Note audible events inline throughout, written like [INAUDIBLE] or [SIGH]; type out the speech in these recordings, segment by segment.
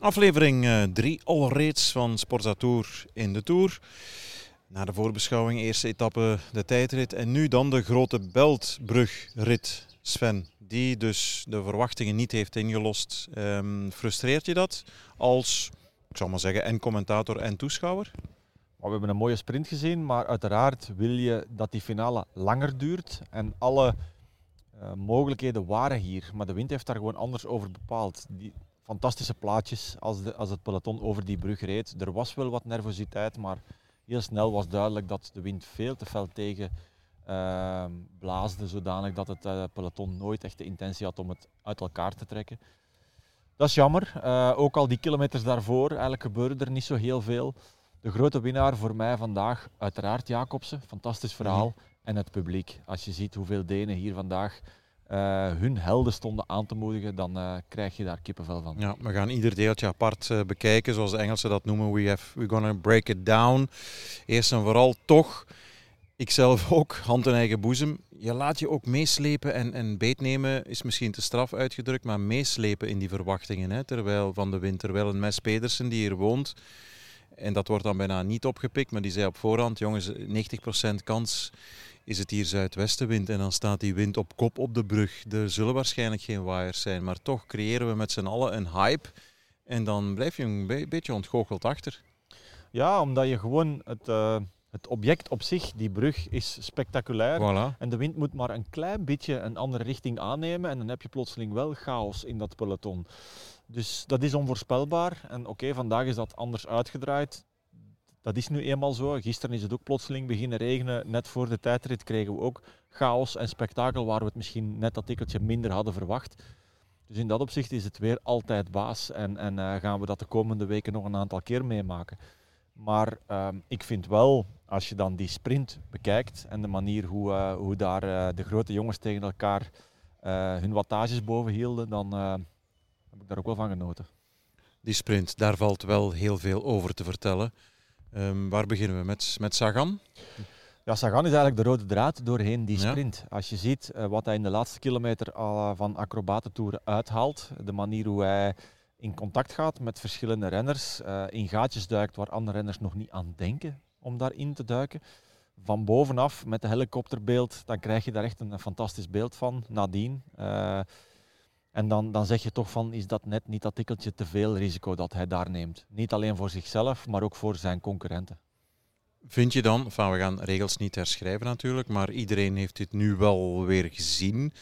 Aflevering 3 alreeds van Sporza Tour in de Tour. Na de voorbeschouwing, eerste etappe de tijdrit en nu dan de grote Beltbrugrit, Sven. Die dus de verwachtingen niet heeft ingelost. Um, frustreert je dat als, ik zal maar zeggen, en commentator en toeschouwer? We hebben een mooie sprint gezien, maar uiteraard wil je dat die finale langer duurt. En alle uh, mogelijkheden waren hier, maar de wind heeft daar gewoon anders over bepaald. Die fantastische plaatjes als, de, als het peloton over die brug reed. Er was wel wat nervositeit, maar heel snel was duidelijk dat de wind veel te fel tegen uh, blaasde, zodanig dat het uh, peloton nooit echt de intentie had om het uit elkaar te trekken. Dat is jammer. Uh, ook al die kilometers daarvoor, eigenlijk gebeurde er niet zo heel veel. De grote winnaar voor mij vandaag, uiteraard Jacobsen. Fantastisch verhaal. Mm -hmm. En het publiek. Als je ziet hoeveel Denen hier vandaag uh, hun helden stonden aan te moedigen, dan uh, krijg je daar kippenvel van. Ja, we gaan ieder deeltje apart uh, bekijken, zoals de Engelsen dat noemen. We have, we're gonna break it down. Eerst en vooral toch, ikzelf [LAUGHS] ook, hand in eigen boezem. Je laat je ook meeslepen en, en beetnemen is misschien te straf uitgedrukt, maar meeslepen in die verwachtingen. Hè, terwijl van de winter wel een Mes Pedersen die hier woont. En dat wordt dan bijna niet opgepikt, maar die zei op voorhand, jongens, 90% kans is het hier zuidwestenwind en dan staat die wind op kop op de brug. Er zullen waarschijnlijk geen waaiers zijn, maar toch creëren we met z'n allen een hype en dan blijf je een be beetje ontgoocheld achter. Ja, omdat je gewoon het, uh, het object op zich, die brug, is spectaculair. Voilà. En de wind moet maar een klein beetje een andere richting aannemen en dan heb je plotseling wel chaos in dat peloton. Dus dat is onvoorspelbaar. En oké, okay, vandaag is dat anders uitgedraaid. Dat is nu eenmaal zo. Gisteren is het ook plotseling beginnen regenen. Net voor de tijdrit kregen we ook chaos en spektakel waar we het misschien net dat tikkeltje minder hadden verwacht. Dus in dat opzicht is het weer altijd baas en, en uh, gaan we dat de komende weken nog een aantal keer meemaken. Maar uh, ik vind wel, als je dan die sprint bekijkt en de manier hoe, uh, hoe daar uh, de grote jongens tegen elkaar hun wattages boven hielden, dan heb ik daar ook wel van genoten. Die sprint, daar valt wel heel veel over te vertellen. Um, waar beginnen we? Met, met Sagan? Ja, Sagan is eigenlijk de rode draad doorheen die sprint. Ja. Als je ziet uh, wat hij in de laatste kilometer al van acrobatentouren uithaalt, de manier hoe hij in contact gaat met verschillende renners, uh, in gaatjes duikt waar andere renners nog niet aan denken om daarin te duiken. Van bovenaf met de helikopterbeeld, dan krijg je daar echt een, fantastisch beeld van. Nadien. Uh, en dan, dan zeg je toch van, is dat net niet dat tikkeltje te veel risico dat hij daar neemt? Niet alleen voor zichzelf, maar ook voor zijn concurrenten. Vind je dan, van we gaan regels niet herschrijven natuurlijk, maar iedereen heeft dit nu wel weer gezien.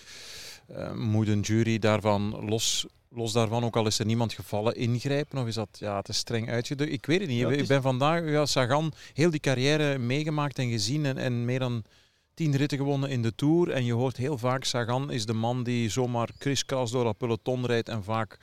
Uh, moet een jury daarvan los, los daarvan, ook al is er niemand gevallen, ingrijpen? Of is dat ja, te streng uitgedrukt? Ik weet het niet. Ja, het is... Ik ben vandaag, ja, Sagan, heel die carrière meegemaakt en gezien en, en meer dan tien ritten gewonnen in de Tour. En je hoort heel vaak, Sagan is de man die zomaar kriskras door dat peloton rijdt en vaak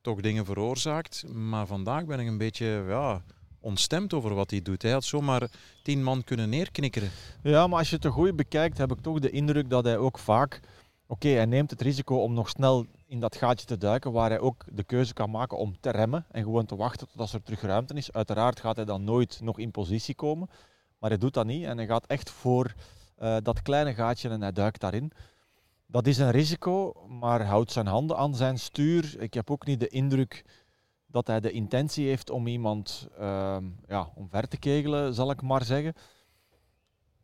toch dingen veroorzaakt. Maar vandaag ben ik een beetje ja, ontstemd over wat hij doet. Hij had zomaar tien man kunnen neerknikkeren. Ja, maar als je het te goed bekijkt, heb ik toch de indruk dat hij ook vaak... Oké, hij neemt het risico om nog snel in dat gaatje te duiken, waar hij ook de keuze kan maken om te remmen en gewoon te wachten tot er terug ruimte is. Uiteraard gaat hij dan nooit nog in positie komen, maar hij doet dat niet en hij gaat echt voor uh, dat kleine gaatje en hij duikt daarin. Dat is een risico, maar houdt zijn handen aan zijn stuur. Ik heb ook niet de indruk dat hij de intentie heeft om iemand uh, ja, omver te kegelen, zal ik maar zeggen.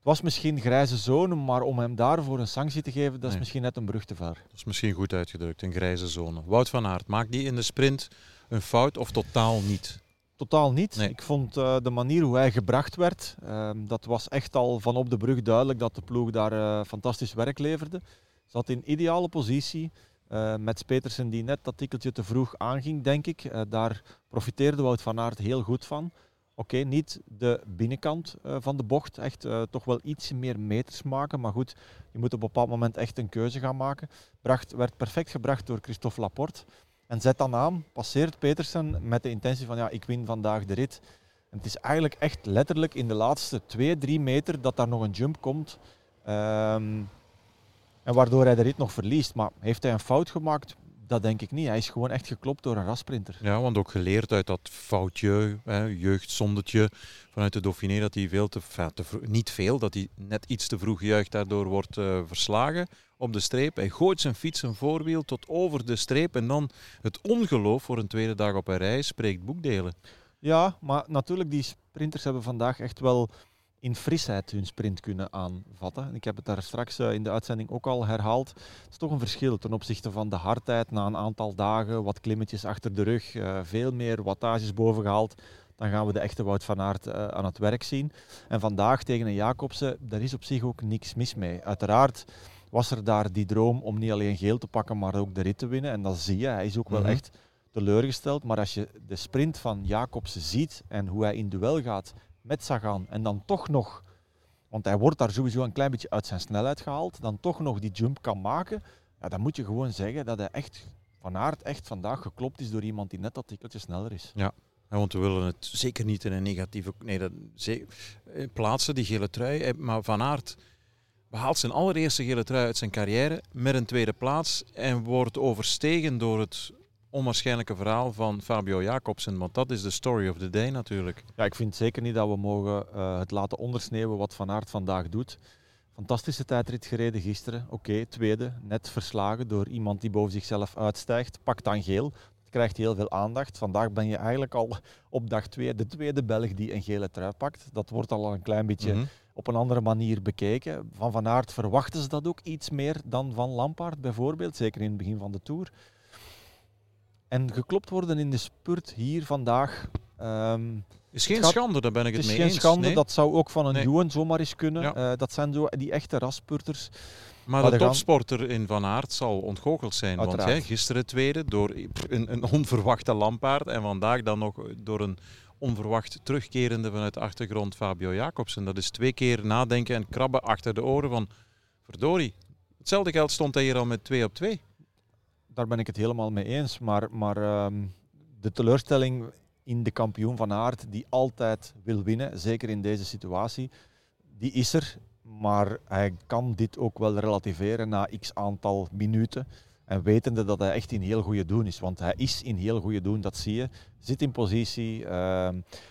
Het was misschien grijze zone, maar om hem daarvoor een sanctie te geven, dat is nee. misschien net een brug te ver. Dat is misschien goed uitgedrukt, een grijze zone. Wout van Aert, maakt die in de sprint een fout of totaal niet? Totaal niet. Nee. Ik vond uh, de manier hoe hij gebracht werd, uh, dat was echt al van op de brug duidelijk dat de ploeg daar uh, fantastisch werk leverde. Zat in ideale positie. Uh, met Petersen die net dat tikkeltje te vroeg aanging, denk ik. daar profiteerde Wout van Aert heel goed van. Oké, okay, niet de binnenkant van de bocht, echt toch wel iets meer meters maken. Maar goed, je moet op een bepaald moment echt een keuze gaan maken. Bracht, werd perfect gebracht door Christophe Laporte. En zet dan aan, passeert Petersen met de intentie van ja, ik win vandaag de rit. Het is eigenlijk echt letterlijk in de laatste 2, 3 meter dat daar nog een jump komt. Um, en waardoor hij de rit nog verliest. Maar heeft hij een fout gemaakt? Dat denk ik niet. Hij is gewoon echt geklopt door een rasprinter. Ja, want ook geleerd uit dat foutje, hè, jeugdzondetje vanuit de Dauphiné, dat hij veel te, te niet veel, dat hij net iets te vroeg juicht, daardoor wordt uh, verslagen op de streep. Hij gooit zijn fiets een voorwiel tot over de streep en dan het ongeloof voor een tweede dag op een reis spreekt boekdelen. Ja, maar natuurlijk, die sprinters hebben vandaag echt wel in frisheid hun sprint kunnen aanvatten. Ik heb het daar straks eh, in de uitzending ook al herhaald. Het is toch een verschil ten opzichte van de hardheid na een aantal dagen, wat klimmetjes achter de rug, uh, veel meer wattages bovengehaald. Dan gaan we de echte Wout van Aert uh, aan het werk zien. En vandaag tegen een Jacobsen, daar is op zich ook niks mis mee. Uiteraard was er daar die droom om niet alleen geel te pakken, maar ook de rit te winnen. En dat zie je. Hij is ook wel mhm. echt teleurgesteld. Maar als je de sprint van Jacobsen ziet en hoe hij in duel gaat met Sagan en dan toch nog, want hij wordt daar sowieso een klein beetje uit zijn snelheid gehaald, dan toch nog die jump kan maken, ja, dan moet je gewoon zeggen dat hij echt van aard echt vandaag geklopt is door iemand die net dat tikkeltje sneller is. Ja. Want we willen het zeker niet in een negatieve nee, dat, eh, plaatsen, die gele trui. Maar Van Aert behaalt zijn allereerste gele trui uit zijn carrière met een tweede plaats en wordt overstegen door het onwaarschijnlijke verhaal van Fabio Jacobsen. Want dat is de story of the day natuurlijk. Ja, ik vind zeker niet dat we mogen uh, het laten ondersneeuwen wat Van Aert vandaag doet. Fantastische tijdrit gereden gisteren. Oké, tweede. Net verslagen door iemand die boven zichzelf uitstijgt. Pakt dan geel. Krijgt heel veel aandacht. Vandaag ben je eigenlijk al op dag twee de tweede Belg die een gele trui pakt. Dat wordt al een klein beetje mhm. op een andere manier bekeken. Van Van Aert verwachten ze dat ook iets meer dan van Lampaard bijvoorbeeld. Zeker in het begin van de Tour. En geklopt worden in de spurt hier vandaag. Um, is geen schande, daar ben ik het, mee eens. Is geen schande, dat zou ook van een nee. zomaar eens kunnen. Eh, dat zijn zo die echte raspurters. Maar de topsporter in Van Aert zal ontgoocheld zijn. Want hè, gisteren tweede door een, een onverwachte Lampaard en vandaag dan nog door een onverwacht terugkerende vanuit de achtergrond Fabio Jacobsen. Dat is twee keer nadenken en krabben achter de oren van verdorie. Hetzelfde geld stond hij hier al met 2 op 2 daar ben ik het helemaal mee eens. Maar, maar um, de teleurstelling in de kampioen van Aert, die altijd wil winnen, zeker in deze situatie, die is er. Maar hij kan dit ook wel relativeren na x aantal minuten. En wetende dat hij echt in heel goede doen is. Want hij is in heel goede doen, dat zie je. Zit in positie. Uh,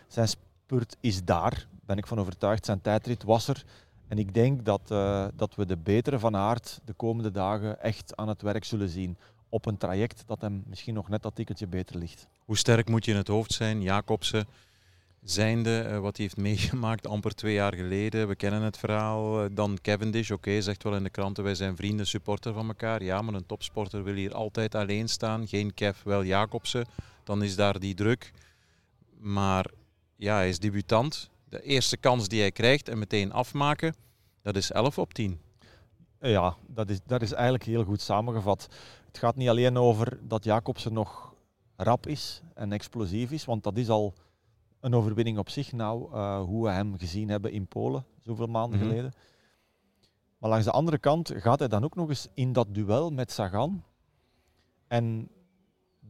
zijn spurt is daar, ben ik van overtuigd. Zijn tijdrit was er. En ik denk dat, uh, dat we de betere van Aert de komende dagen echt aan het werk zullen zien op een traject dat hem misschien nog net dat tikkeltje beter ligt. Hoe sterk moet je in het hoofd zijn, Jacobsen, zijnde uh, wat hij heeft meegemaakt amper twee jaar geleden. We kennen het verhaal. Uh, dan Cavendish, oké, zegt wel in de kranten, wij zijn vrienden, supporter van elkaar. Ja, maar een topsporter wil hier altijd alleen staan. Geen Kev, wel Jacobsen. Dan is daar die druk. Maar ja, hij is debutant. De eerste kans die hij krijgt en meteen afmaken, dat is 11 op 10. Ja, dat is, dat is eigenlijk heel goed samengevat. Het gaat niet alleen over dat Jacobsen nog rap is en explosief is, want dat is al een overwinning op zich nou, uh, hoe we hem gezien hebben in Polen, zoveel maanden mhm. geleden. Maar langs de andere kant gaat hij dan ook nog eens in dat duel met Sagan. En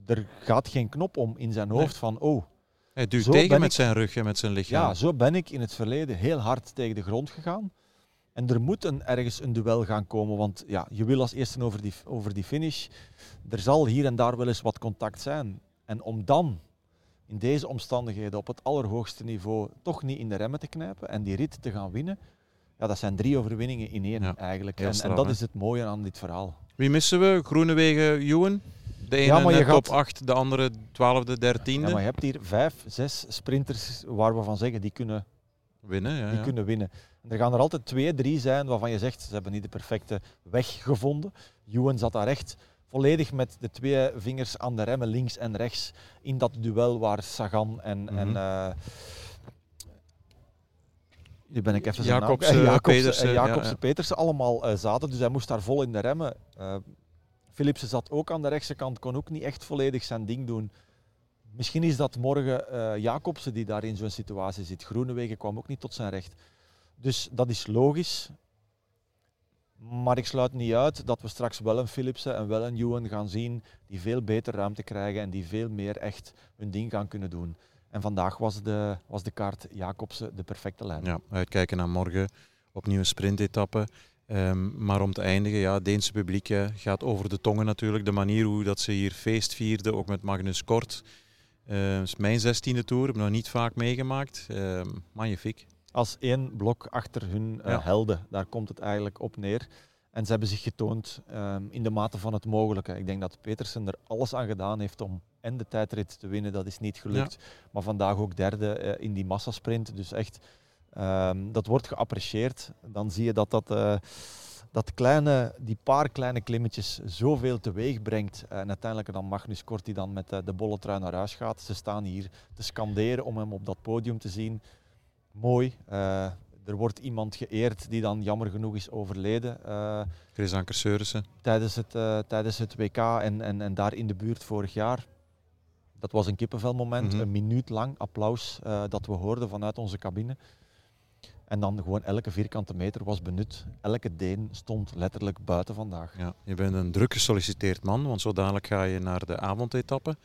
er gaat geen knop om in zijn hoofd van, oh... Hij duwt tegen met zijn rug en met zijn lichaam. Ja, zo ben ik in het verleden heel hard tegen de grond gegaan. En er moet een, ergens een duel gaan komen, want ja, je wil als eerste over die, over die finish. Er zal hier en daar wel eens wat contact zijn. En om dan in deze omstandigheden op het allerhoogste niveau toch niet in de remmen te knijpen en die rit te gaan winnen, ja, dat zijn drie overwinningen in één eigenlijk. En, en, dat is het mooie aan dit verhaal. Wie missen we? Groenewegen, Ewan? De ene ja, je top 8, de andere 12e, 13e. Ja, maar je hebt hier vijf, zes sprinters waar we van zeggen die kunnen winnen. Ja, die kunnen winnen. er gaan er altijd twee, drie zijn waarvan je zegt ze hebben niet de perfecte weg gevonden. Ewan zat daar echt volledig met de twee vingers aan de remmen, links en rechts, in dat duel waar Sagan en, mm -hmm. en uh, nu ben ik even Jacobs, naam, Jacobs, [LAUGHS] Petersen, ja, Petersen allemaal uh, zaten, dus hij moest daar vol in de remmen. Uh, Philipsen zat ook aan de rechtse kant, kon ook niet echt volledig zijn ding doen. Misschien is dat morgen uh, Jacobsen die daar in zo'n situatie zit. Groenewegen kwam ook niet tot zijn recht. Dus dat is logisch. Maar ik sluit niet uit dat we straks wel een Philipsen en wel een Ewan gaan zien die veel beter ruimte krijgen en die veel meer echt hun ding gaan kunnen doen. En vandaag was de, was de kaart Jacobsen de perfecte lijn. Ja, uitkijken naar morgen. Opnieuw een sprintetappe. Ehm, maar om te eindigen, ja, het Deense publiek eh, gaat over de tongen natuurlijk. De manier hoe dat ze hier feest vierden, ook met Magnus Kort. Uh, is mijn zestiende tour, heb nog niet vaak meegemaakt. Uh, magnifiek. Als één blok achter hun uh, ja. helden, daar komt het eigenlijk op neer. En ze hebben zich getoond um, in de mate van het mogelijke. Ik denk dat Petersen er alles aan gedaan heeft om en de tijdrit te winnen. Dat is niet gelukt. Ja. Maar vandaag ook derde uh, in die massasprint. Dus echt, um, dat wordt geapprecieerd. Dan zie je dat dat, uh, dat kleine, die paar kleine klimmetjes zoveel teweeg brengt. En uiteindelijk dan Magnus Kort die dan met de bolle trui naar huis gaat. Ze staan hier te scanderen om hem op dat podium te zien. Mooi er wordt iemand geëerd die dan jammer genoeg is overleden. Uh, Chris Anker. Tijdens het, uh, tijdens het WK en, en, en daar in de buurt vorig jaar. Dat was een kippenvelmoment, mm -hmm. een minuut lang applaus uh, dat we hoorden vanuit onze cabine. En dan gewoon elke vierkante meter was benut. Elke Deen stond letterlijk buiten vandaag. Ja, je bent een druk gesolliciteerd man, want zo dadelijk ga je naar de avondetappe.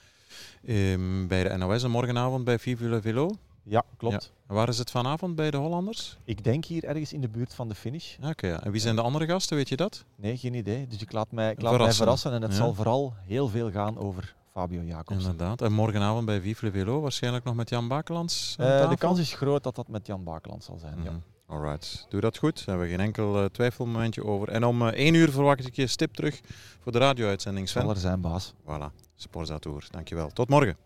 Um, bij de NOS en morgenavond bij Vive le Velo. Ja, klopt. Ja. Waar is het vanavond bij de Hollanders? Ik denk hier ergens in de buurt van de finish. Oké, okay, ja. en wie zijn de andere gasten, weet je dat? Nee, geen idee. Dus ik laat mij, ik laat verrassen. mij verrassen en het ja. zal vooral heel veel gaan over Fabio Jacobs. Inderdaad. En morgenavond bij Vive Velo waarschijnlijk nog met Jan Bakelands uh, De kans is groot dat dat met Jan Bakelands zal zijn, mm -hmm. ja. Alright, doe dat goed. Daar hebben we geen enkel uh, twijfelmomentje over. En om uh, één uur verwacht ik je stip terug voor de radio-uitzending. Zal er zijn, baas. Voilà, Sporza Tour. Dankjewel. Tot morgen.